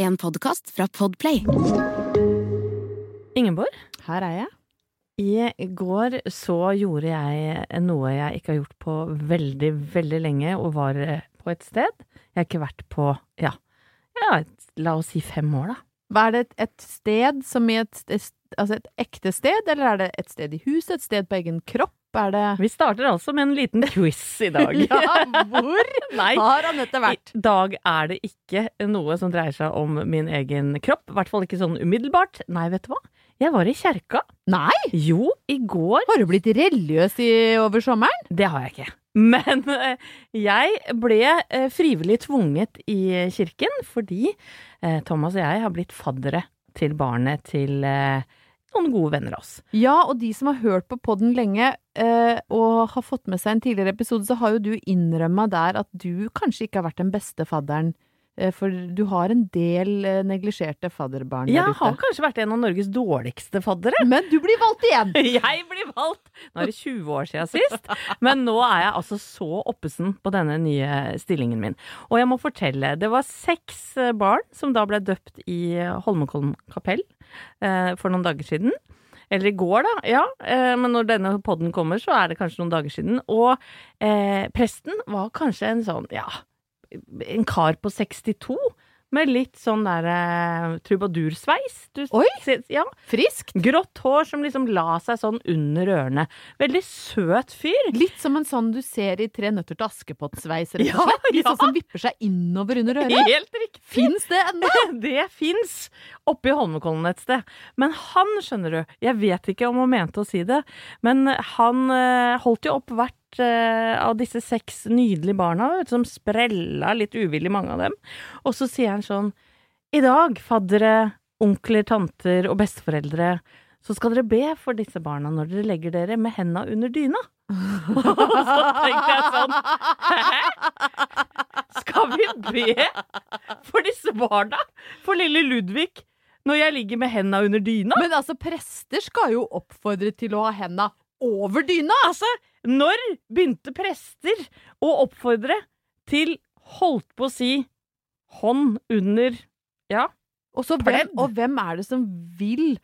En podkast fra Podplay. Ingeborg, Her er jeg. i går så gjorde jeg noe jeg ikke har gjort på veldig, veldig lenge, og var eh, på et sted. Jeg har ikke vært på, ja, ja la oss si fem år, da. Er det et, et sted som i et, et, altså et ekte sted, eller er det et sted i huset, et sted på egen kropp? Er det Vi starter altså med en liten quiz i dag. Ja, hvor har Anette vært? i dag er det ikke noe som dreier seg om min egen kropp. I hvert fall ikke sånn umiddelbart. Nei, vet du hva? Jeg var i kjerka. Nei! Jo, i går Har du blitt religiøs i, over sommeren? Det har jeg ikke. Men eh, jeg ble eh, frivillig tvunget i kirken fordi eh, Thomas og jeg har blitt faddere til barnet til eh, noen gode venner av oss. Ja, og de som har hørt på podden lenge eh, og har fått med seg en tidligere episode, så har jo du innrømma der at du kanskje ikke har vært den beste fadderen. eh, For du har en del eh, neglisjerte fadderbarn der Jeg har kanskje vært en av Norges dårligste faddere. Men du blir valgt igjen! Jeg blir valgt! Nå er det 20 år siden sist, men nå er jeg altså så oppesen på denne nye stillingen min. Og jeg må fortelle, det var seks eh, barn som da ble døpt i Holmenkollen kapell for noen dager siden. Eller i går, da. Ja, eh, men når denne podden kommer, så er det kanskje noen dager siden. Og eh, presten var kanskje en sånn, ja, en kar på 62. Med litt sånn der eh, trubadursveis. Du Oi! Ja, Friskt! Grått hår som liksom la seg sånn under ørene. Veldig søt fyr. Litt som en sånn du ser i Tre nøtter til Askepott-sveis, rett Ja, og slett. Litt ja. sånn som vipper seg innover under øret. Helt riktig. Fins det ennå? Det fins oppe i Holmenkollen et sted. Men han, skjønner du, jeg vet ikke om han mente å si det, men han eh, holdt jo opp hvert eh, av disse seks nydelige barna, vet som sprella litt uvillig, mange av dem. Og så sier han sånn I dag, faddere, onkler, tanter og besteforeldre, så skal dere be for disse barna når dere legger dere med henda under dyna. Og så tenkte jeg sånn Hæ? Skal vi be for disse barna? For lille Ludvig? Når jeg ligger med henda under dyna? Men altså, prester skal jo oppfordre til å ha henda over dyna! Altså, når begynte prester å oppfordre til, holdt på å si, hånd under Ja, Og, så hvem, og hvem er det som vil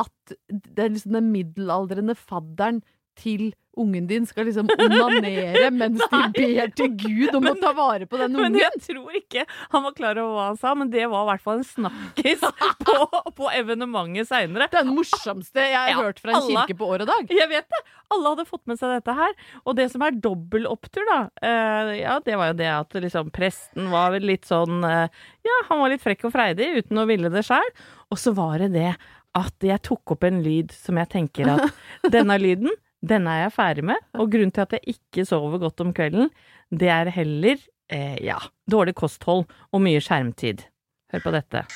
at er liksom den middelaldrende fadderen til ungen din skal liksom onanere mens de ber til Gud om å ta vare på den ungen. Men jeg tror ikke han var klar over hva han sa, men det var i hvert fall en snakkis på, på evenementet seinere. Det er den morsomste jeg har Ja, hørt fra en alle- kirke på år og dag. Jeg vet det! Alle hadde fått med seg dette her. Og det som er dobbel opptur, da, eh, ja, det var jo det at liksom presten var vel litt sånn eh, Ja, han var litt frekk og freidig uten å ville det sjøl. Og så var det det at jeg tok opp en lyd som jeg tenker at denne lyden, denne er jeg ferdig med. Og grunnen til at jeg ikke sover godt om kvelden, det er heller eh, ja, dårlig kosthold og mye skjermtid. Hør på dette.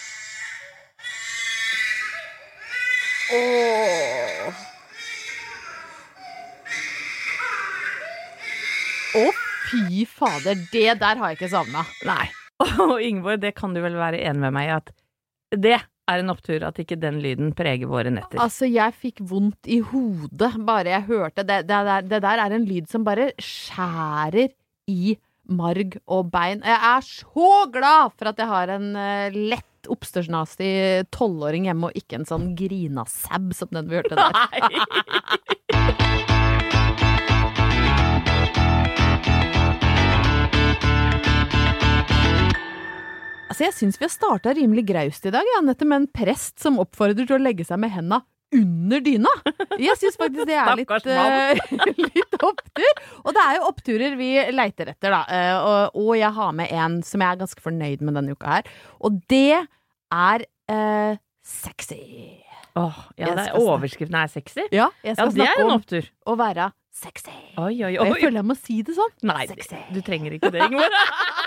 Å, fy fader, det der har jeg ikke savna. Nei. Og Ingeborg, det kan du vel være enig med meg i at det er en opptur at ikke den lyden preger våre netter. Altså, jeg fikk vondt i hodet bare jeg hørte det. Det, der, det der er en lyd som bare skjærer i marg og bein. Jeg er så glad for at jeg har en eh, lett oppstørsnastig tolvåring hjemme, og ikke en sånn grinasab som den vi hørte der. Nei! Altså, jeg syns vi har starta rimelig graust i dag, ja, Anette, med en prest som oppfordrer til å legge seg med henda under dyna. Jeg syns faktisk det er litt, uh, litt opptur. Og det er jo oppturer vi leiter etter, da. Uh, og, jeg har med en som jeg er ganske fornøyd med denne uka her. Og det er uh, sexy. Åh, ja, det er, overskriften er sexy. Ja, jeg Ja, det er en en om opptur. å være sexy. Oi, oi, Og jeg føler jeg må si det sånn. Nei, Sexy. du trenger ikke det, Ingeborg.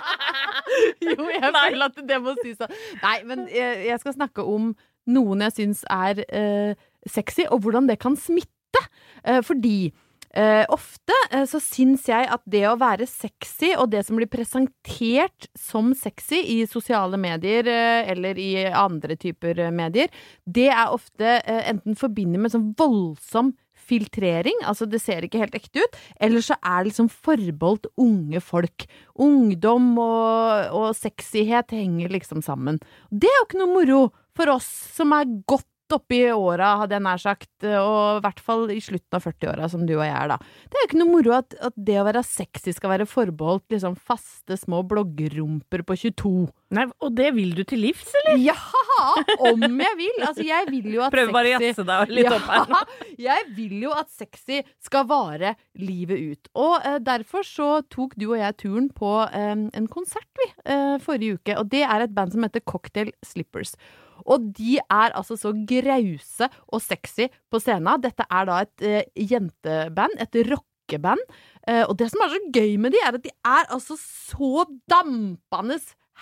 Jo, jeg føler at det må sies. Nei, men jeg, jeg skal snakke om noen jeg syns er eh, sexy, og hvordan det kan smitte. Eh, fordi eh, ofte eh, så syns jeg at det å være sexy, og det som blir presentert som sexy i sosiale medier eh, eller i andre typer eh, medier, det er ofte enten forbundet med sånn voldsom filtrering, altså det ser ikke helt ekte ut, eller så er det liksom forbeholdt unge folk. Ungdom og, og sexyhet henger liksom sammen. Det er jo ikke noe moro for oss som er godt oppi åra, hadde jeg nær sagt, og i hvert fall i slutten av 40-åra, som du og jeg er, da. Det er jo ikke noe moro at, at det å være sexy skal være forbeholdt liksom faste små bloggerumper på 22. Nei, og det vil du til livs, eller? Ja, om jeg vil! Altså, jeg vil jo at Prøv bare å jazze deg litt opp her. nå. jeg vil jo at sexy skal vare livet ut. Og uh, derfor så tok du og jeg turen på eh, en konsert, vi, uh, forrige uke. Og det er et band som heter Cocktail Slippers. Og de er altså så grause og sexy på scenen. Dette er da et eh, jenteband, et rockeband. Eh, og det som er så gøy med de, er at de er altså så dampende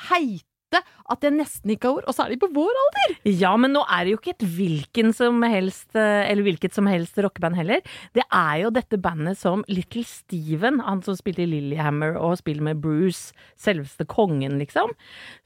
heite at jeg nesten ikke har ord. Og så er de på vår alder! Ja, men nå er det jo ikke et hvilken som helst, eh, eller hvilket som helst rockeband heller. Det er jo dette bandet som Little Steven, han som spilte i Lillyhammer og spiller med Bruce, selveste kongen, liksom.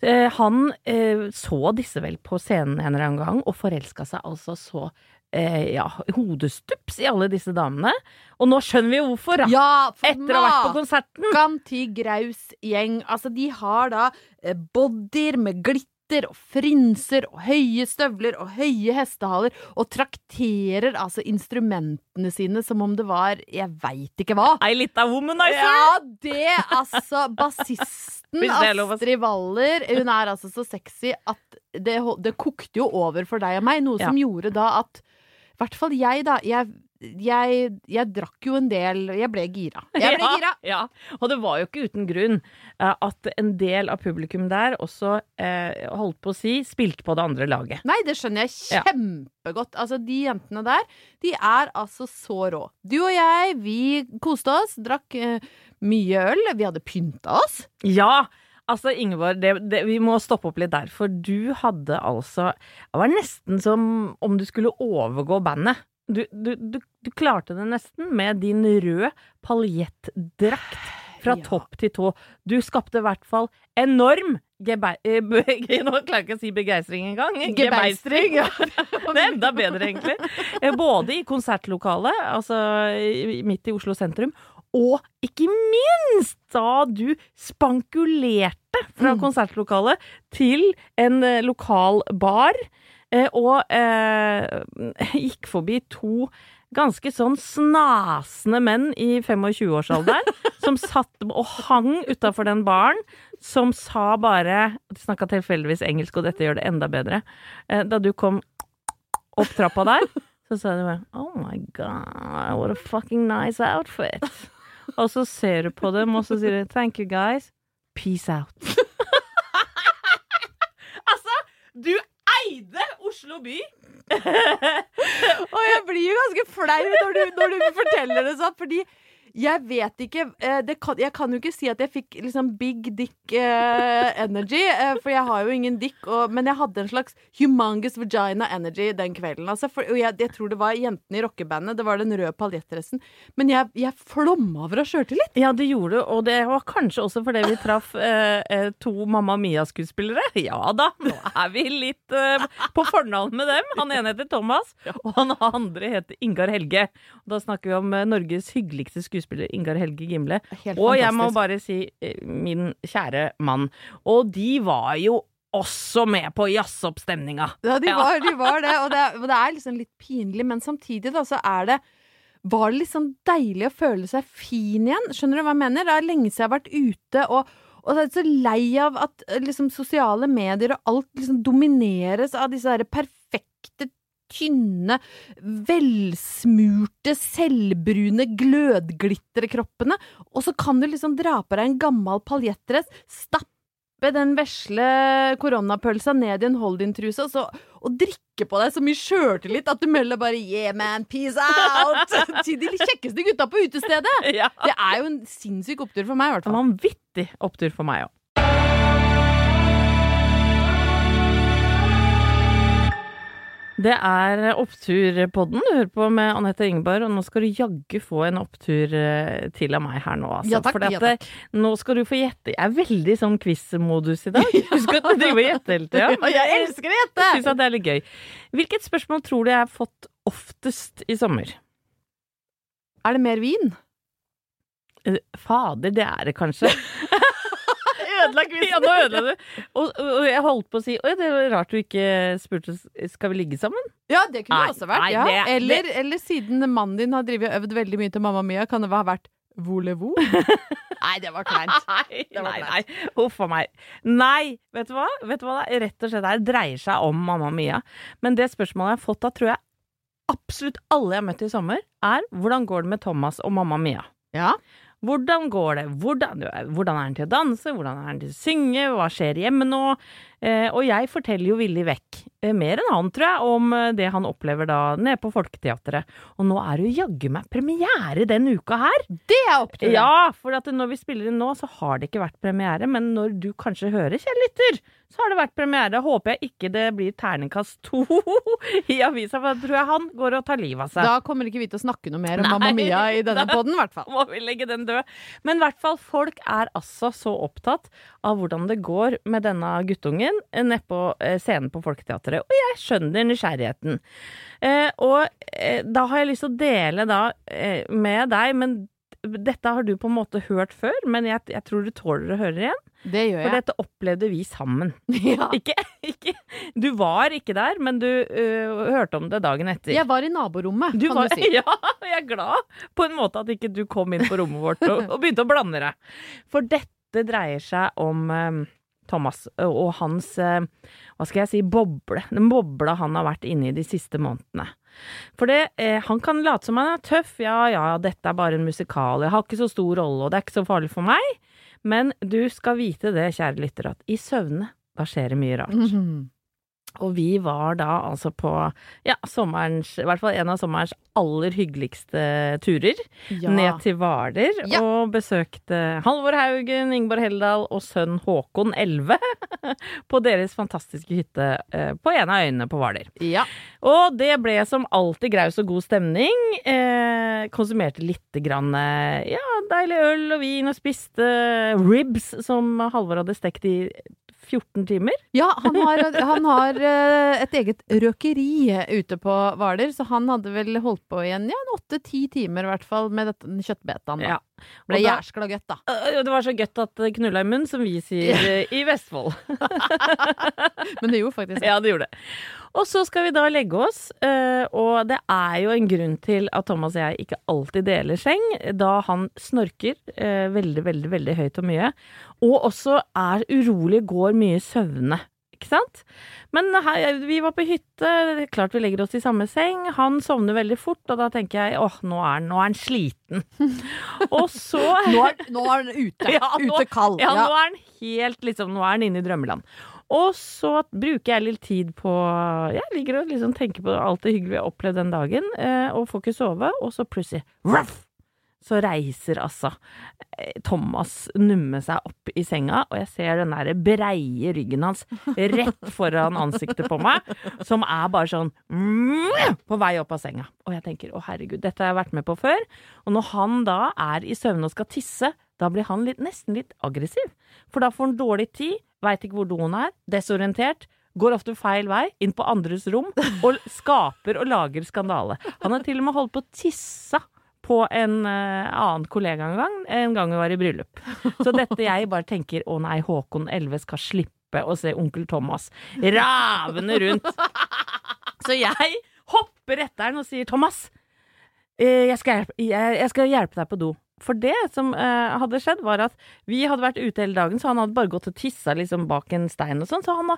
Eh, Han eh, så disse vel på scenen en eller annen gang, og forelska seg altså så eh, ja, hodestups i alle disse damene. Og nå skjønner vi jo hvorfor, da! Ja, for Etter å ha vært på konserten! Makan til graus gjeng. Altså, de har da eh, bodyer med glitter og frynser og høye støvler og høye hestehaler, og trakterer altså instrumentene sine som om det var jeg veit ikke hva. Ei lita womanizer! Ja, det altså Bassisten. Astrid Waller, hun er altså så sexy at det, det kokte jo over for deg og meg, noe Ja. som gjorde da at i hvert fall jeg, da. Jeg, jeg, jeg drakk jo en del Jeg ble gira. Jeg ble gira. Ja, ja, og det var jo ikke uten grunn eh, at en del av publikum der også eh, holdt på å si spilte på det andre laget. Nei, det skjønner jeg Ja. kjempegodt. Altså, de jentene der, de er altså så rå. Du og jeg, vi koste oss, drakk eh, mye øl, vi hadde pynta oss. Ja! Altså, Ingeborg, det, det, vi må stoppe opp litt der, for du hadde altså Det var nesten som om du skulle overgå bandet. Du, du, du, du klarte det nesten med din røde paljettdrakt fra Ja. topp til tå. Du skapte i hvert fall enorm gebei... eh, Nå klarer jeg ikke å si begeistring engang. Gebeistring, ja. Det er enda bedre, egentlig. Eh, Både i konsertlokalet, altså midt i Oslo sentrum, og ikke minst da du spankulerte fra Mm. konsertlokalet til en eh, lokal bar, eh, og eh, gikk forbi to ganske sånn snasende menn i 25-årsalderen som satt og hang utafor den baren, som sa bare De snakka tilfeldigvis engelsk, og dette gjør det enda bedre. Eh, Da du kom opp trappa der, så sa de bare Oh my god, what a fucking nice outfit. Og så ser du på dem, og så sier du Thank you, guys. Peace out. altså, du eide Oslo by! Og jeg blir jo ganske flau når du, når du forteller det sånn, fordi jeg vet ikke eh, kan, Jeg kan jo ikke si at jeg fikk liksom big dick uh, energy, uh, for jeg har jo ingen dick, og, men jeg hadde en slags humongous vagina energy den kvelden. Altså, for, og jeg, jeg tror det var jentene i rockebandet, det var den røde paljettdressen. Men jeg, jeg flomma over av sjøltillit. Ja, det gjorde du, og det var kanskje også fordi vi traff eh, to Mamma Mia-skuespillere. Ja da, nå er vi litt på fornavn med dem. Han ene heter Thomas, og han andre heter Ingar Helge. Og da snakker vi om Norges hyggeligste skuespiller, Ingar Helge Gimle. Helt Og jeg må bare si eh, min kjære mann. Og de var jo også med på å jazze opp stemninga. Ja, de var, de var det, og det, og det er liksom litt pinlig, men samtidig da, så er det var det sånn deilig å føle seg fin igjen? Skjønner du hva jeg mener? Det er lenge siden jeg har vært ute, og, og jeg er så lei av at eh, liksom, sosiale medier og alt liksom domineres av disse der perfekte, tynne, velsmurte, selvbrune glødglitterkroppene, og så kan du liksom dra på deg en gammel paljettdress, stappe den vesle koronapølsa ned i en hold-in-truse, og, så- og drikke på deg så mye sjøltillit at du melder bare 'yeah man, peace out' til de kjekkeste gutta på utestedet. Ja. Det er jo en sinnssyk opptur for meg, i hvert En fall. vanvittig opptur for meg òg. Det er Oppturpodden du hører på med Anette Ingeborg, og nå skal du jaggu få en opptur eh, til av meg her nå, altså. Ja takk, Fordi ja at, eh, Nå skal du få gjette. Jeg er veldig sånn quiz-modus i dag. Husk at du driver og gjetter hele tida. Og jeg elsker å gjette! Syns at det er litt gøy. Hvilket spørsmål tror du jeg har fått oftest i sommer? Er det mer vin? Eh, Fader, det er det kanskje. Ødela Ja, nå ødela du. Og, og jeg holdt på å si Oi, det var rart du ikke spurte Skal vi ligge sammen? Ja, det kunne Nei, det også vært. nei, Ja. det- eller, eller siden mannen din har drivet og øvd veldig mye til Mamma Mia, kan det ha vært voulez-vous? nei, det var kleint. Nei, var nei, nei. Huff a meg. Nei, vet du hva? Vet du hva det rett og slett er? Det dreier seg om Mamma Mia. Men det spørsmålet jeg har fått da, tror jeg absolutt alle jeg har møtt i sommer, er hvordan går det med Thomas og Mamma Mia? Ja. Hvordan går det? Hvordan, hvordan er han til å danse? Hvordan er han til å synge? Hva skjer hjemme nå? Eh, og jeg forteller jo villig vekk, eh, mer enn han tror jeg, om eh, det han opplever da nede på Folketeatret. Og nå er det jo jaggu meg premiere denne uka her! Det er opptur! Ja, for at når vi spiller inn nå, så har det ikke vært premiere. Men når du kanskje hører, kjære lytter, så har det vært premiere. Håper jeg ikke det blir terningkast to i avisa, for da tror jeg han går og tar livet av seg. Da kommer ikke vi til å snakke noe mer om Mamma Mia i denne poden, i hvert fall. må vi legge den død. Men i hvert fall, folk er altså så opptatt av hvordan det går med denne guttungen nede på eh, scenen på Folketeatret. Og jeg skjønner nysgjerrigheten. Eh, og eh, da har jeg lyst til å dele da eh, med deg, men dette har du på en måte hørt før, men jeg, jeg tror du tåler å høre det igjen. Det gjør For dette opplevde vi sammen. Ja. Ikke, ikke Du var ikke der, men du uh, hørte om det dagen etter. Jeg var i naborommet, Du kan var, du si. Ja, jeg er glad på en måte at ikke du kom inn på rommet vårt og, og begynte å blande deg. For dette dreier seg om eh, Thomas og hans eh, hva skal jeg si, boble. Den bobla han har vært inne i de siste månedene. For det, eh, han kan late som han er tøff. Ja, ja, dette er bare en musikal. Jeg har ikke så stor rolle, og det er ikke så farlig for meg. Men du skal vite det, kjære lytter, at i søvne, da skjer det mye rart. Mhm. Og vi var da altså på ja, sommerens, i hvert fall en av sommerens aller hyggeligste turer. Ja. Ned til Hvaler Ja. og besøkte Halvor Haugen, Ingeborg Heldal og sønn Håkon 11 på deres fantastiske hytte eh, på en av øyene på Hvaler. Ja. Og det ble som alltid graus og god stemning. Eh, konsumerte lite grann eh, ja, deilig øl og vin og spiste ribs som Halvor hadde stekt i 14 timer. Ja, han har, han har eh, et eget røkeri ute på Hvaler, så han hadde vel holdt på igjen ja, åtte-ti timer i hvert fall med dette kjøttbetaen. da. Ja. Ble jæskla godt, da. Det var så godt at det knulla i munnen, som vi sier i Vestfold. Men det gjorde faktisk det. Ja, det gjorde det. Og så skal vi da legge oss, eh, og det er jo en grunn til at Thomas og jeg ikke alltid deler seng, da han snorker eh, veldig, veldig, veldig høyt og mye, og også er urolig, går mye søvne. Ikke sant? Men her, vi var på hytte, det er klart vi legger oss i samme seng. Han sovner veldig fort, og da tenker jeg åh, nå er han, nå er han sliten. og så Nå er, nå er han ute. Ja, nå- ute kald. Ja, Ja. nå er han helt liksom Nå er han inne i drømmeland. Og så bruker jeg litt tid på Jeg ligger og liksom tenker på alt det hyggelige jeg har opplevd den dagen, eh, og får ikke sove, og så plutselig ruff, så reiser altså eh, Thomas numme seg opp i senga, og jeg ser den der breie ryggen hans rett foran ansiktet på meg, som er bare sånn mm, på vei opp av senga. Og jeg tenker å herregud, dette har jeg vært med på før. Og når han da er i søvne og skal tisse, da blir han litt, nesten litt aggressiv. For da får han dårlig tid, veit ikke hvor doen er, desorientert. Går ofte feil vei, inn på andres rom, og skaper og lager skandale. Han har til og med holdt på å tisse på en uh, annen kollega en gang, en gang vi var i bryllup. Så dette jeg bare tenker, å nei, Håkon 11 skal slippe å se onkel Thomas ravende rundt. Så jeg hopper etter han og sier, Thomas, eh, jeg skal, hjelpe, jeg, jeg skal hjelpe deg på do. For det som eh, hadde skjedd, var at vi hadde vært ute hele dagen, så han hadde bare gått og tissa liksom bak en stein og sånn, så han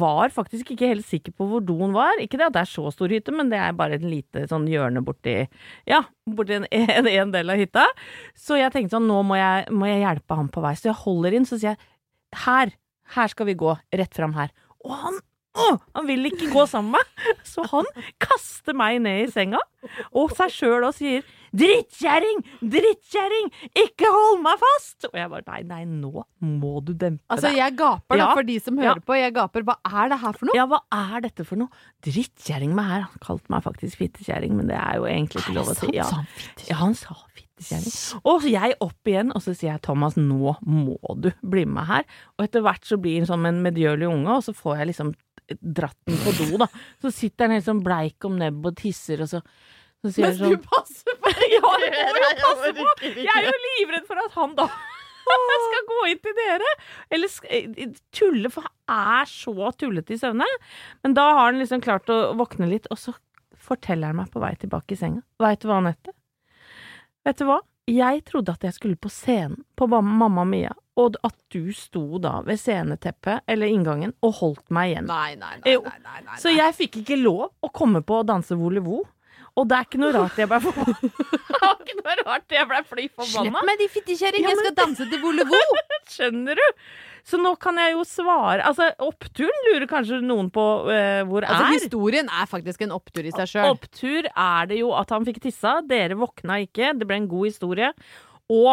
var faktisk ikke helt sikker på hvor doen var. Ikke det at det er så stor hytte, men det er bare et lite sånn hjørne borti Ja, borti en, en, en del av hytta. Så jeg tenkte sånn, nå må jeg, må jeg hjelpe ham på vei. Så jeg holder inn, så sier jeg her, her skal vi gå, rett fram her. Og han å, han vil ikke gå sammen med meg, så han kaster meg ned i senga, og seg sjøl og sier 'drittkjerring, drittkjerring, ikke hold meg fast'. Og jeg bare nei, nei, nå må du dempe deg. Altså, jeg gaper da, Ja. for de som Ja. hører på. Jeg gaper. Hva er det her for noe? Ja, hva er dette for noe? Drittkjerring meg her. Han kalte meg faktisk fittekjerring, men det er jo egentlig ikke lov å si. Ja. Ja, han sa fittekjerring. Og så jeg opp igjen, og så sier jeg Thomas, nå må du bli med her. Og etter hvert så blir han som en medgjørlig unge, og så får jeg liksom dratt den på do, da. Så sitter han helt sånn bleik om nebbet og tisser, og så, så sier Mens jeg sånn du passer på ja, må jo passe på! Jeg er jo livredd for at han da skal gå inn til dere. Eller sk- eh, tulle, for han er så tullete i søvne. Men da har han liksom klart å våkne litt, og så forteller han meg på vei tilbake i senga. Veit du hva, Anette? Vet du hva? Jeg trodde at jeg skulle på scenen på Mamma Mia, og at du sto da ved sceneteppet eller inngangen og holdt meg igjen. Nei, nei, nei. Nei, nei, nei, Så jeg fikk ikke lov å komme på å danse volevo. Og det er ikke noe rart jeg ble forbanna. Ikke noe rart jeg ble fly Slipp meg, de fittekjerring! Ja, Jeg skal danse til volevo! Skjønner du? Så nå kan jeg jo svare Altså, oppturen lurer kanskje noen på uh, hvor Altså, er. historien er faktisk en opptur i seg sjøl. Opptur er det jo at han fikk tissa, dere våkna ikke, det ble en god historie. Og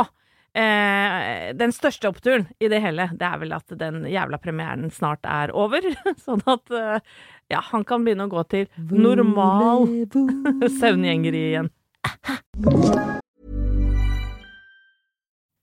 eh, den største oppturen i det hele, det er vel at den jævla premieren snart er over. Sånn at eh, ja, han kan begynne å gå til normal søvngjengeri igjen.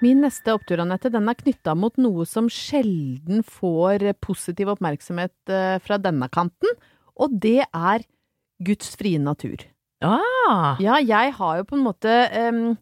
Min neste opptur, Anette, den er knytta mot noe som sjelden får positiv oppmerksomhet eh, fra denne kanten, og det er Guds frie natur. Ah, Ja, jeg har jo på en måte um,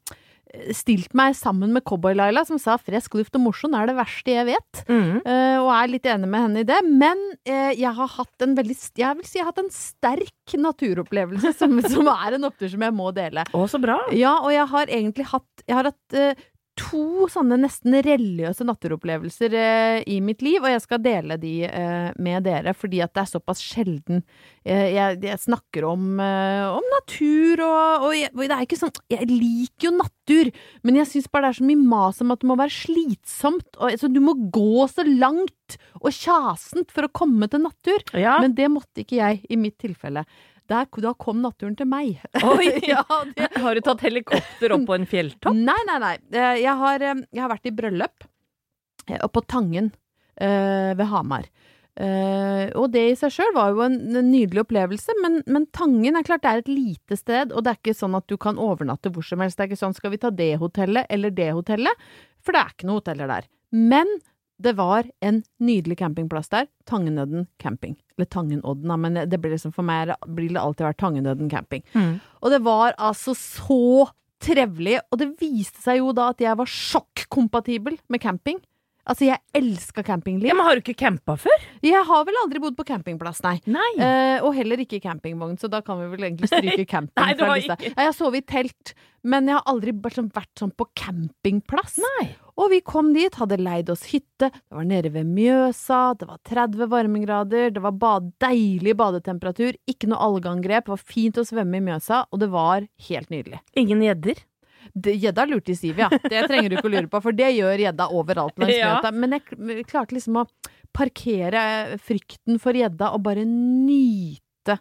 stilt meg sammen med Cowboy-Laila, som sa 'fresk luft og mosjon er det verste jeg vet. mm. uh, og er litt enig med henne i det. Men uh, jeg har hatt en veldig Jeg vil si jeg har hatt en sterk naturopplevelse som, som er en opptur som jeg må dele. Å, så bra. Ja, og jeg har egentlig hatt Jeg har hatt eh, to sånne nesten religiøse natteropplevelser eh, i mitt liv, og jeg skal dele de eh, med dere, fordi at det er såpass sjelden eh, jeg, jeg snakker om, eh, om natur, og, og, jeg, og det er ikke sånn Jeg liker jo natur, men jeg syns bare det er så mye mas om at det må være slitsomt, og, altså, du må gå så langt og kjasent for å komme til natur. Ja. Men det måtte ikke jeg i mitt tilfelle. Der, da kom naturen til meg. Oi. ja, det, Har du tatt helikopter opp på en fjelltopp? Nei, nei, nei. Eh, Jeg har, eh, jeg har vært i bryllup eh, og på Tangen ved Hamar. Uh, og det i seg sjøl var jo en, en nydelig opplevelse, men, men Tangen er klart det er et lite sted, og det er ikke sånn at du kan overnatte hvor som helst. Det er ikke sånn skal vi ta det hotellet eller det hotellet, for det er ikke noen hoteller der. Men det var en nydelig campingplass der. Tangenødden camping. Eller Tangenodden, men det blir liksom for meg blir det alltid vært Tangenødden camping. Mm. Og det var altså så trevelig, og det viste seg jo da at jeg var sjokkkompatibel med camping. Altså, jeg elska campingliv. Ja, men har du ikke campa før? Jeg har vel aldri bodd på campingplass, nei. Nei. Eh, og heller ikke i campingvogn, så da kan vi vel egentlig stryke camping Nei, fra lista. ikke. Jeg har sovet i telt, men jeg har aldri vært sånn, vært sånn på campingplass. Nei. Og vi kom dit, hadde leid oss hytte, det var nede ved Mjøsa, det var 30 varmegrader, det var bad, deilig badetemperatur, ikke noe algeangrep, det var fint å svømme i Mjøsa, og det var helt nydelig. Ingen gjedder? Det- Gjedda lurte i sivet, ja. Det trenger du ikke å lure på, for det gjør gjedda overalt langs Ja. Men jeg klarte liksom å parkere frykten for gjedda og bare nyte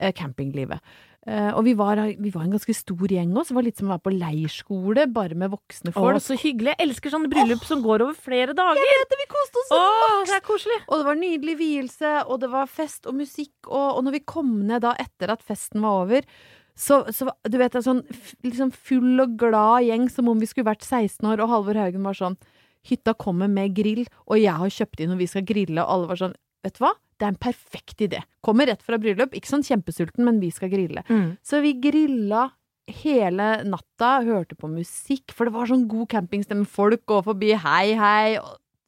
eh, campinglivet. Uh, og vi var, vi var en ganske stor gjeng også, det var litt som å være på leirskole, bare med voksne Å, folk. så hyggelig. Jeg elsker sånne bryllup som går over flere dager. vi koste oss Å, så det er koselig. Og det var nydelig vielse, og det var fest og musikk, og, og når vi kom ned da etter at festen var over, så, så du vet, en sånn liksom full og glad gjeng, som om vi skulle vært 16 år, og Halvor Haugen var sånn Hytta kommer med grill, og jeg har kjøpt inn, og vi skal grille, og alle var sånn Vet du hva? Det er en perfekt idé. Kommer rett fra bryllup, ikke sånn kjempesulten, men vi skal grille. Mm. Så vi grilla hele natta, hørte på musikk, for det var sånn god campingstemme. Folk går forbi, hei, hei.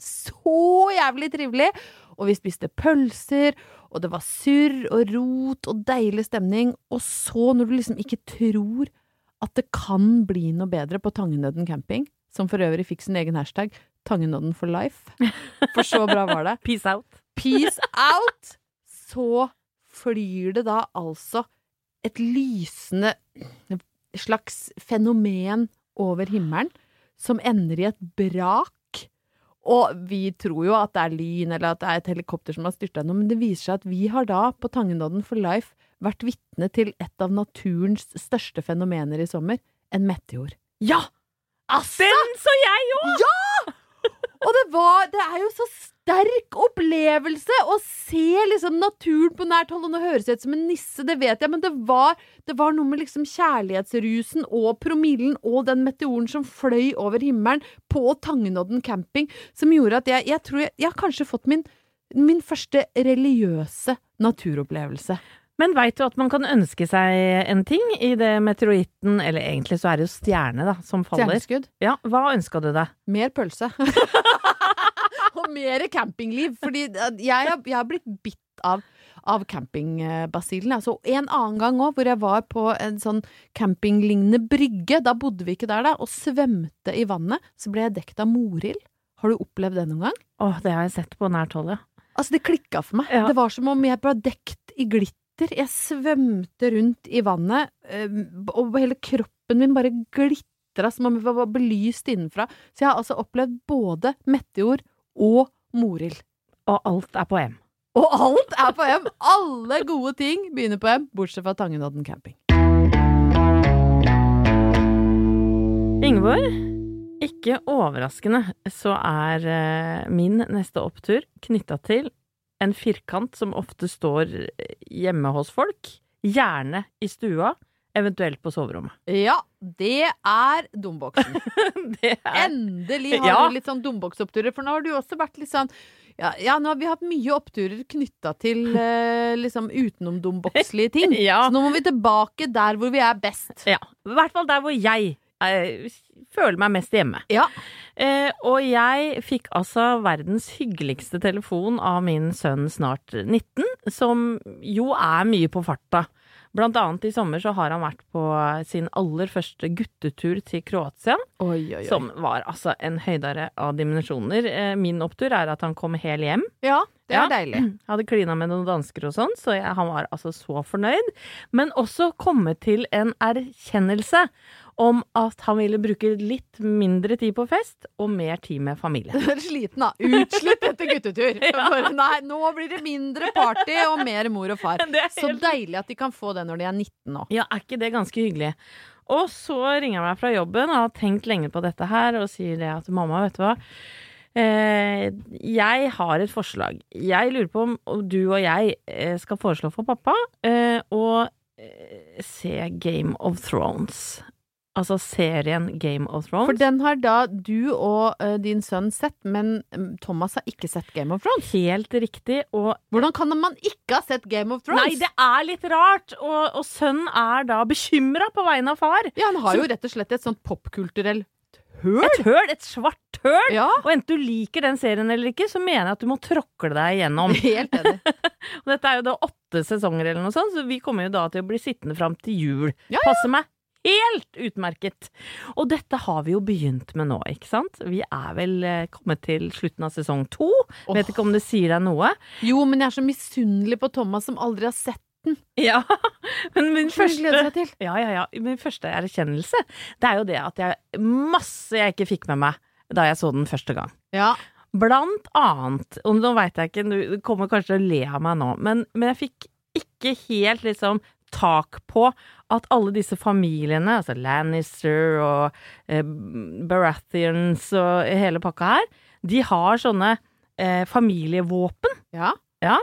Så jævlig trivelig! Og vi spiste pølser, og det var surr og rot og deilig stemning. Og så, når du liksom ikke tror at det kan bli noe bedre på Tangenødden camping, som for øvrig fikk sin egen hashtag, Tangenøden for life, for så bra var det, Peace out. Peace out! Så flyr det da altså et lysende slags fenomen over himmelen, som ender i et brak. Og vi tror jo at det er lyn, eller at det er et helikopter som har styrta noe, men det viser seg at vi har da, på Tangendodden for life, vært vitne til et av naturens største fenomener i sommer. En meteor. Ja! Den så jeg jo! Og det var Det er jo så sterk opplevelse å se liksom naturen på nært hold. Og nå høres jeg ut som en nisse, det vet jeg, men det var, det var noe med liksom kjærlighetsrusen og promillen og den meteoren som fløy over himmelen på Tangenodden camping, som gjorde at jeg, jeg tror jeg, jeg har kanskje fått min, min første religiøse naturopplevelse. Men veit du at man kan ønske seg en ting i det meteoritten, eller egentlig så er det jo stjerne, da, som faller. Stjerneskudd. Ja, hva ønska du deg? Mer pølse. og mer campingliv. Fordi jeg jeg har blitt bitt av, av campingbasillen. Altså, en annen gang òg, hvor jeg var på en sånn campinglignende brygge. Da bodde vi ikke der, da. Og svømte i vannet. Så ble jeg dekt av morild. Har du opplevd det noen gang? Åh, det har jeg sett på nært hold, ja. Altså, det klikka for meg. Ja. Det var som om jeg ble dekt i glitter. Jeg svømte rundt i vannet, eh, og hele kroppen min bare glitra som om jeg var belyst innenfra. Så jeg har altså opplevd både meteor og morild. Og alt er på M. Og alt er på M! Alle gode ting begynner på M, bortsett fra Tangenodden camping. Ingeborg, ikke overraskende så er eh, min neste opptur knytta til en firkant som ofte står hjemme hos folk. Gjerne i stua, eventuelt på soverommet. Ja, det er domboksen. Det er Endelig har Ja. du litt sånn domboksoppturer, for nå har du også vært litt sånn ja, ja, nå har vi hatt mye oppturer knytta til eh, liksom utenomdombokslige ting. Ja. Så nå må vi tilbake der hvor vi er best. Ja. I hvert fall der hvor jeg eh, føler meg mest hjemme. Ja. Eh, og jeg fikk altså verdens hyggeligste telefon av min sønn snart 19, som jo er mye på farta. Blant annet i sommer så har han vært på sin aller første guttetur til Kroatia, Oi, oi, oi. som var altså en høydare av dimensjoner. Eh, min opptur er at han kom hel hjem. Ja, det er Ja. deilig. Hadde klina med noen dansker og sånn, så jeg, han var altså så fornøyd. Men også kommet til en erkjennelse om at han ville bruke litt mindre tid på fest og mer tid med familie. Du er sliten, da. Utslitt etter guttetur. Bare, nei, nå blir det mindre party og mer mor og far. Er Så deilig at de kan få det når de er 19 nå. Ja, er ikke det ganske hyggelig? Og så ringer han meg fra jobben og har tenkt lenge på dette her, og sier det at mamma, vet du hva. Eh, jeg har et forslag. Jeg lurer på om du og jeg eh, skal foreslå for pappa eh, å se Game of Thrones. Altså serien Game of Thrones. For den har da du og din sønn sett, men mm, Thomas har ikke sett Game of Thrones. Helt riktig. Og Hvordan kan man ikke ha sett Game of Thrones? Nei, det er litt rart! Og, og sønnen er da bekymra på vegne av far. Ja, han har jo rett og slett et sånt popkulturelt høl. Et høl, et svart høl! Ja, Og enten du liker den serien eller ikke, så mener jeg at du må tråkle deg igjennom. helt enig. Og dette er jo da åtte sesonger eller noe sånt, så vi kommer jo da til å bli sittende fram til jul. Ja, Passer meg helt utmerket. Og dette har vi jo begynt med nå, ikke sant? Vi er vel eh, kommet til slutten av sesong to. Vet ikke om det sier deg noe? Jo, men jeg er så misunnelig på Thomas som aldri har sett Ja, men min første ja, ja. Min første erkjennelse, det er jo det at jeg Masse jeg ikke fikk med meg da jeg så den første gang. Ja. Blant annet, og nå veit jeg ikke, du kommer kanskje til å le av meg nå, men, men jeg fikk ikke helt liksom tak på at alle disse familiene, altså Lannister og eh, Baratheons og hele pakka her, de har sånne eh, familievåpen. ja. Ja.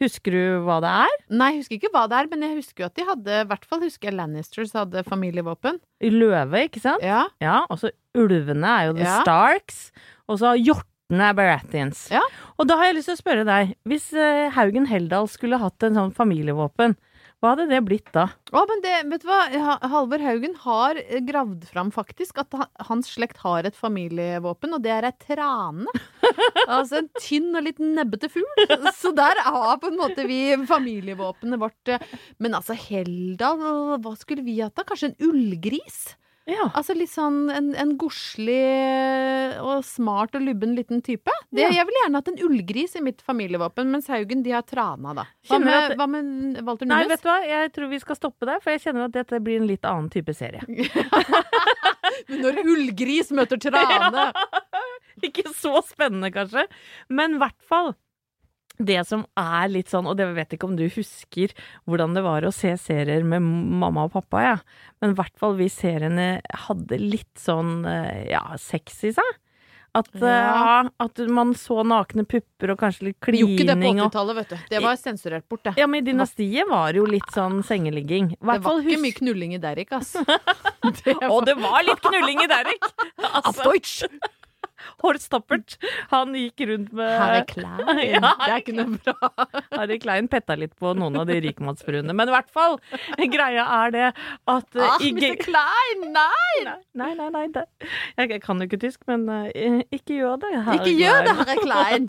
Husker du hva det er? Nei, jeg husker ikke hva det er, men jeg husker jo at de hadde I hvert fall husker jeg Lannisters hadde familievåpen. Løve, ikke sant? Ja. Ja, og så ulvene er jo The Ja. Starks, og så hjortene er Baratheons. Ja. Og da har jeg lyst til å spørre deg, hvis eh, Haugen Heldal skulle hatt en sånn familievåpen, hva hadde det blitt da? Å, men det, vet du hva? Halvor Haugen har eh, gravd fram faktisk at hans slekt har et familievåpen, og det er ei trane. altså en tynn og litt nebbete fugl. Så der har på en måte vi familievåpenet vårt. eh. Men altså, Heldal, hva skulle vi hatt da? Kanskje en ullgris? Ja. Altså litt sånn en, en godslig og smart og lubben liten type. Det, Ja. Jeg ville gjerne hatt en ullgris i mitt familievåpen, mens Haugen de har trana, da. Hva med, at- hva med Walter Nei, vet du hva, jeg tror vi skal stoppe der, for jeg kjenner at dette blir en litt annen type serie. Men når ullgris møter trane ikke så spennende, kanskje. Men i hvert fall det som er litt sånn, og det vet ikke om du husker hvordan det var å se serier med mamma og pappa, ja. Men i hvert fall vi seriene hadde litt sånn, eh, ja, sex i seg. At, ja. uh, at man så nakne pupper og kanskje litt klining. Gjorde ikke det på 80-tallet, vet du. Det var sensurert bort, det. Ja, men i Dynastiet var det jo litt sånn sengeligging. I Det var fall ikke husk... mye knulling i Derrick, ass. Det Og det var litt knulling i Derrick! Altså! Horst Tappert, han gikk rundt med Harry Klein. Ja, det er ikke noe bra. Harry Klein petta litt på noen av de rikmannsfruene. Men i hvert fall, greia er det at uh, Ah, Mr. Klein, nei! Nei, nei, nei. Det. Jeg, kan jo ikke tysk, men uh, ikke gjør det. Harry Ikke gjør det. Harry Klein.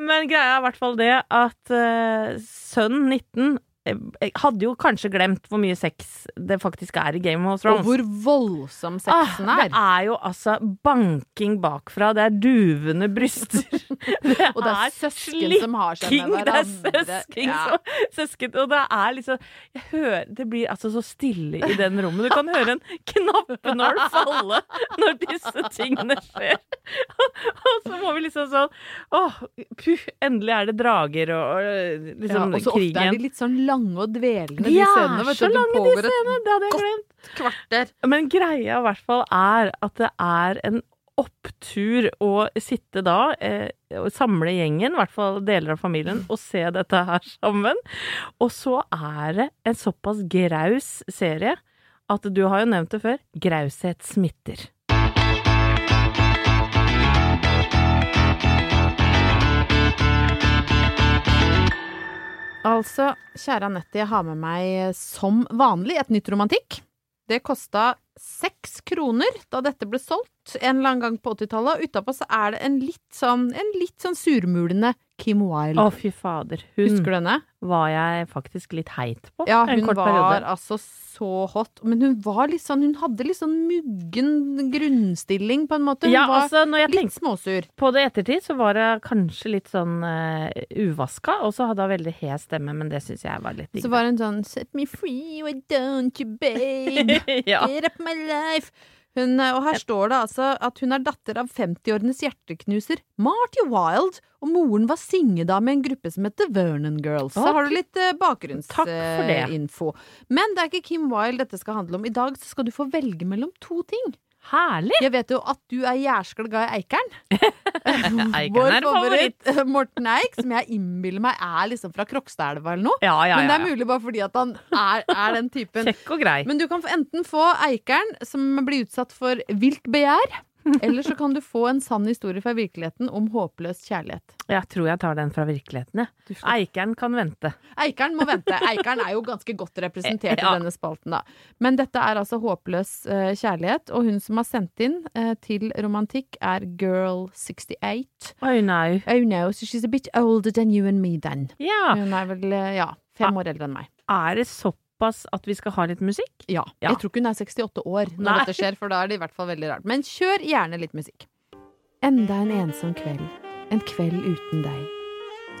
Men greia er i hvert fall det at uh, sønn 19 eh, hadde jo kanskje glemt hvor mye sex det faktisk er i Game of Thrones. Og hvor voldsom sexen Ah, er. Det er jo altså banking bakfra, det er duvende bryster. Det Og det er søsken som har seg med hverandre. Det er søsken Ja. som søsken, Og det er liksom jeg hører, Det blir altså så stille i den rommet. Du kan høre en knappenål falle når disse tingene skjer. Og så må vi liksom sånn Åh, puh, endelig er det drager og, og Ja, liksom og så ofte er krigen. de litt sånn lange og dvelende, De de er scenene. så lange, de scenene. Det hadde jeg glemt. kvarter. Men greia i hvert fall er at det er en opptur å sitte da, eh, samle gjengen, i hvert fall deler av familien, og se dette her sammen. Og så er det en såpass graus serie at du har jo nevnt det før, graushet smitter. Altså, kjære Anette, jeg har med meg eh, som vanlig et nytt romantikk. Det kosta seks kroner da dette ble solgt en eller annen gang på 80-tallet, og utapå så er det en litt sånn, en litt sånn surmulende Kim Wilde. Å, fy fader. Hun Husker du henne? var jeg faktisk litt heit på Ja, en hun var altså så hot. Men hun var litt sånn, hun hadde litt sånn muggen grunnstilling, på en måte. Hun Ja, var altså, litt småsur. på det ettertid, så var det kanskje litt sånn uh, uvaska, og så hadde hun veldig hes stemme, men det syns jeg var litt digg. Så var hun sånn Set me free, why don't you, babe? ja. Get up my life. Hun, eh, og her står det altså at hun er datter av 50-årenes hjerteknuser Marty Wilde, og moren var syngedame i en gruppe som heter Vernon Girls. Så har du litt eh, bakgrunnsinfo. Men det er ikke Kim Wilde dette skal handle om. I dag så skal du få velge mellom to ting. Herlig! Jeg vet jo at du er jæskla glad i Eikern. Eikern Vår er favoritt. favoritt, Morten Eik, som jeg innbiller meg er liksom fra Krokstadelva eller noe. Ja, ja, Men det er mulig bare fordi at han er, er den typen. Kjekk og grei. Men du kan enten få Eikern, som blir utsatt for vilt begjær, eller så kan du få en sann historie fra virkeligheten om håpløs kjærlighet. Jeg tror jeg tar den fra virkeligheten, jeg. Ja. Eikeren kan vente. Eikern må vente. Eikern er jo ganske godt representert i denne spalten, da. Men dette er altså håpløs uh, kjærlighet, og hun som har sendt inn uh, til romantikk, er Girl68. Oh no. Oh no, so she's a bit older than you and me then. Ja. Hun er vel, uh, ja, fem år eldre enn meg. Er det såpass at vi skal ha litt musikk? Ja. Ja. Jeg tror ikke hun er 68 år når Nei. dette skjer, for da er det i hvert fall veldig rart. Men kjør gjerne litt musikk. Enda en ensom kveld. En kveld uten deg.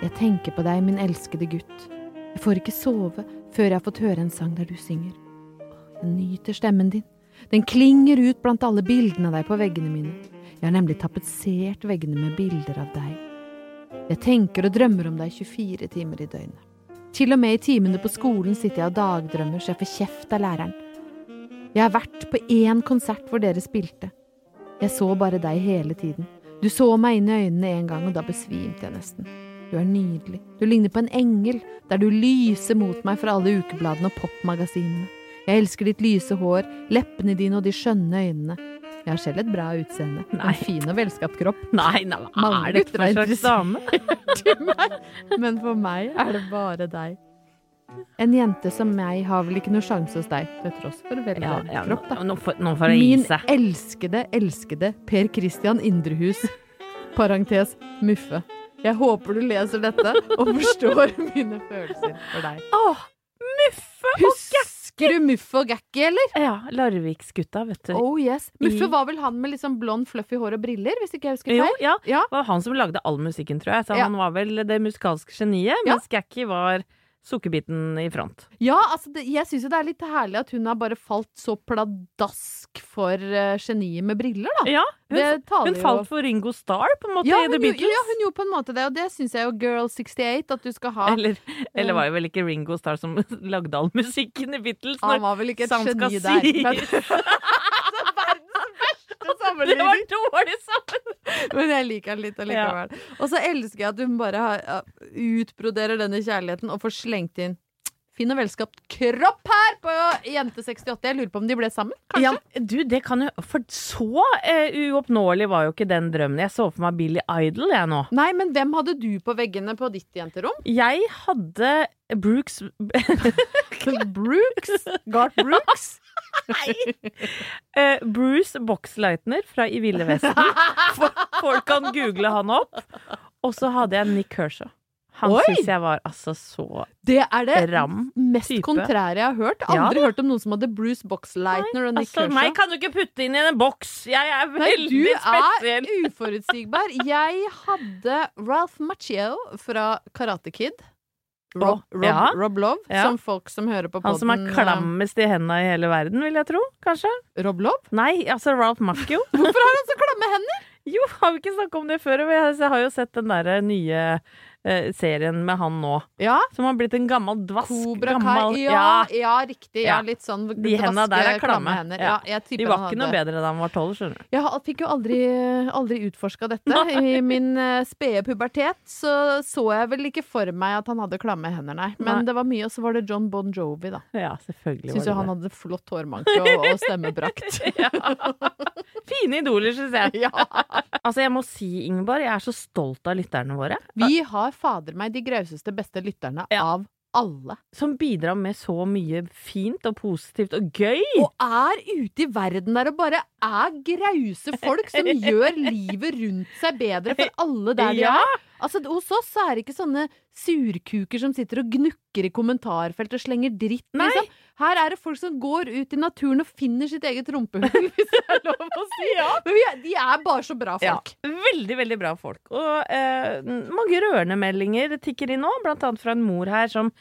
Jeg tenker på deg, min elskede gutt. Jeg får ikke sove før jeg har fått høre en sang der du synger. Jeg nyter stemmen din. Den klinger ut blant alle bildene av deg på veggene mine. Jeg har nemlig tapetsert veggene med bilder av deg. Jeg tenker og drømmer om deg 24 timer i døgnet. Til og med i timene på skolen sitter jeg og dagdrømmer så jeg får kjeft av læreren. Jeg har vært på én konsert hvor dere spilte. Jeg så bare deg hele tiden. Du så meg inn i øynene en gang, og da besvimte jeg nesten. Du er nydelig. Du ligner på en engel, der du lyser mot meg fra alle ukebladene og popmagasinene. Jeg elsker ditt lyse hår, leppene dine og de skjønne øynene. Jeg har selv et bra utseende. Nei. En fin og velskapt kropp. Nei, nei, hva er dette for slags dame? men for meg er det bare deg. En jente som meg har vel ikke noe sjanse hos deg, til tross for veldig Ja, ja, kropp, da. nå, nå får det Min elskede, elskede Per Christian Indrehus, parentes Muffe. Jeg håper du leser dette og forstår mine følelser for deg. Åh, Muffe og Husker du Muffe og Gakki, eller? Ja, Larviksgutta, vet du. Oh yes. Muffe var vel han med liksom blond, fluffy hår og briller, hvis ikke jeg husker jo, feil? ja. Ja. Det var han som lagde all musikken, tror jeg. Så Ja. han var vel det musikalske geniet, Ja. mens Gakki var sukkerbiten i front. Ja, altså det, jeg syns jo det er litt herlig at hun har bare falt så pladask for uh, geniet med briller, da. Ja, hun, hun falt for Ringo Starr, på en måte, Ja i The Beatles. ja, hun gjorde på en måte det, og det syns jeg jo Girl 68 at du skal ha. Eller, eller var det vel ikke Ringo Starr som lagde all musikken i Beatles? Han var vel ikke et geni der. Verdens verste Det var dårlig sammen! Men jeg liker den litt allikevel. Og så elsker jeg at hun bare har, ja, utbroderer denne kjærligheten og får slengt inn fin og velskapt kropp her på Jente68. Jeg lurer på om de ble sammen? Kanskje? Ja, du, det kan jo For så uh, uoppnåelig var jo ikke den drømmen. Jeg så for meg Billy Idol, jeg nå. Nei, men hvem hadde du på veggene på ditt jenterom? Jeg hadde Brooks Brooks? Garth Brooks? uh, Bruce Boxleitner fra I ville vesten. Folk kan google han opp. Og så hadde jeg Nick Kershaw. Han syns jeg var altså så ram. Det er det ram. mest type. kontrære jeg har hørt. Ja, Aldri hørt om noen som hadde Bruce Boxleitner og Nick Altså, Kershaw. meg kan du ikke putte inn i en boks! Jeg er veldig du er uforutsigbar. Jeg hadde Ralph Macchio fra Karate Kid. Rob, Rob, ja. Rob Love, Ja. som folk som hører på podden Han som er klammest i henda i hele verden, vil jeg tro. Kanskje? eh, Rob Love? Nei, altså Ralph Macchio. Hvorfor har han så klamme hender? Jo, har vi ikke snakka om det før? Jeg har jo sett den derre nye eh, serien med han nå. Ja, Som har blitt en gammel dvask. Kobra Kai. Ja, ja, riktig. Ja, litt sånn De hendene der er klamme. hender. Ja. De var ikke noe bedre da han var tolv, skjønner du. Jeg fikk jo aldri, aldri utforska dette. I min uh, spede pubertet så så jeg vel ikke for meg at han hadde klamme hender, nei. Men Nei. det var mye, og så var det John Bon Jovi, da. Ja, selvfølgelig Syns jo han hadde flott hårmanke og, og stemmebrakt. Fine idoler, syns jeg. ja. Altså, jeg må si, Ingeborg, jeg er så stolt av lytterne våre. Vi har fader meg de grauseste, beste lytterne Ja. av alle. Som bidrar med så mye fint og positivt og gøy. Og er ute i verden der og bare er grause folk som gjør livet rundt seg bedre for alle der de Ja. er. Altså, hos oss så er det ikke sånne surkuker som sitter og gnukker i kommentarfeltet og slenger dritt, Nei. liksom. Her er det folk som går ut i naturen og finner sitt eget rumpehull, hvis det er lov å si. Men vi er, de er bare så bra Ja, folk. veldig, veldig bra folk. Og eh, mange rørende meldinger tikker inn nå, blant annet fra en mor her som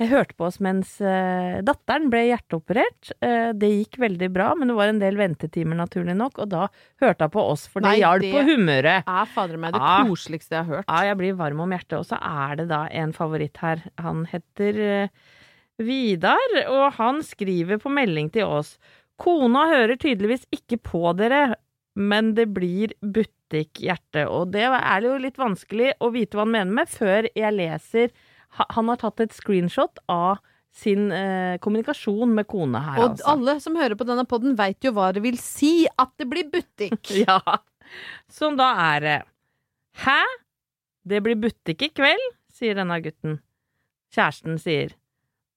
hørte på oss mens eh, datteren ble hjerteoperert. Eh, det gikk veldig bra, men det var en del ventetimer, naturlig nok, og da hørte hun på oss, for det hjalp på humøret. Er fader meg det Ah. koseligste jeg har hørt. Ja, jeg blir varm om hjertet. Og så er det da en favoritt her. Han heter eh, Vidar, og han skriver på melding til oss. Kona hører tydeligvis ikke på dere, men det blir butikkhjerte. Og det er jo litt vanskelig å vite hva han mener med før jeg leser Han har tatt et screenshot av sin eh, kommunikasjon med kona her, Og altså. alle som hører på denne podden veit jo hva det vil si at det blir butikk. Ja. Som da er det Hæ? Det blir butikk i kveld, sier denne gutten. Kjæresten sier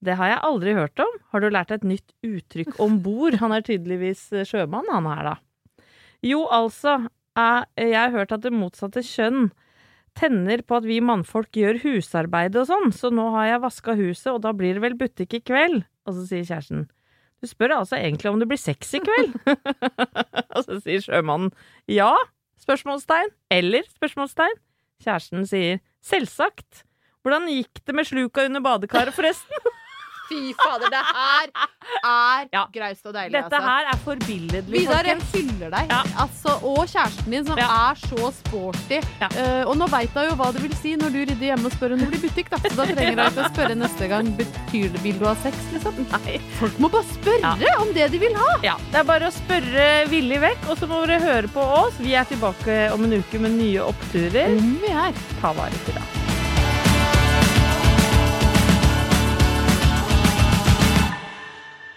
Det har jeg aldri hørt om. Har du lært et nytt uttrykk om bord? Han er tydeligvis eh, sjømann, han her, da. Jo, altså. Jeg, jeg har hørt at det motsatte kjønn tenner på at vi mannfolk gjør husarbeid og sånn, så nå har jeg vaska huset, og da blir det vel butikk i kveld? Og så sier kjæresten du spør altså egentlig om det blir sex i kveld? og så sier sjømannen ja? Spørsmålstegn. Eller? Spørsmålstegn. Kjæresten sier selvsagt. Hvordan gikk det med sluka under badekaret, forresten? Fy fader, det her er Ja. graust og deilig, Dette altså. her er forbilledlig, Vidar, jeg fyller hyller deg. Ja. Altså, og kjæresten din, som Ja. er så sporty. Eh, og nå veit hun jo hva det vil si når du rydder hjemme og spør om det blir butikk. Da. Så da trenger hun ikke å spørre neste gang Betyr det vil du ha sex, liksom. Nei. Folk må bare spørre om det de vil ha. Ja, det er bare å spørre villig vekk, og så må dere høre på oss. Vi er tilbake om en uke med nye oppturer. Om vi er. Ta vare på det.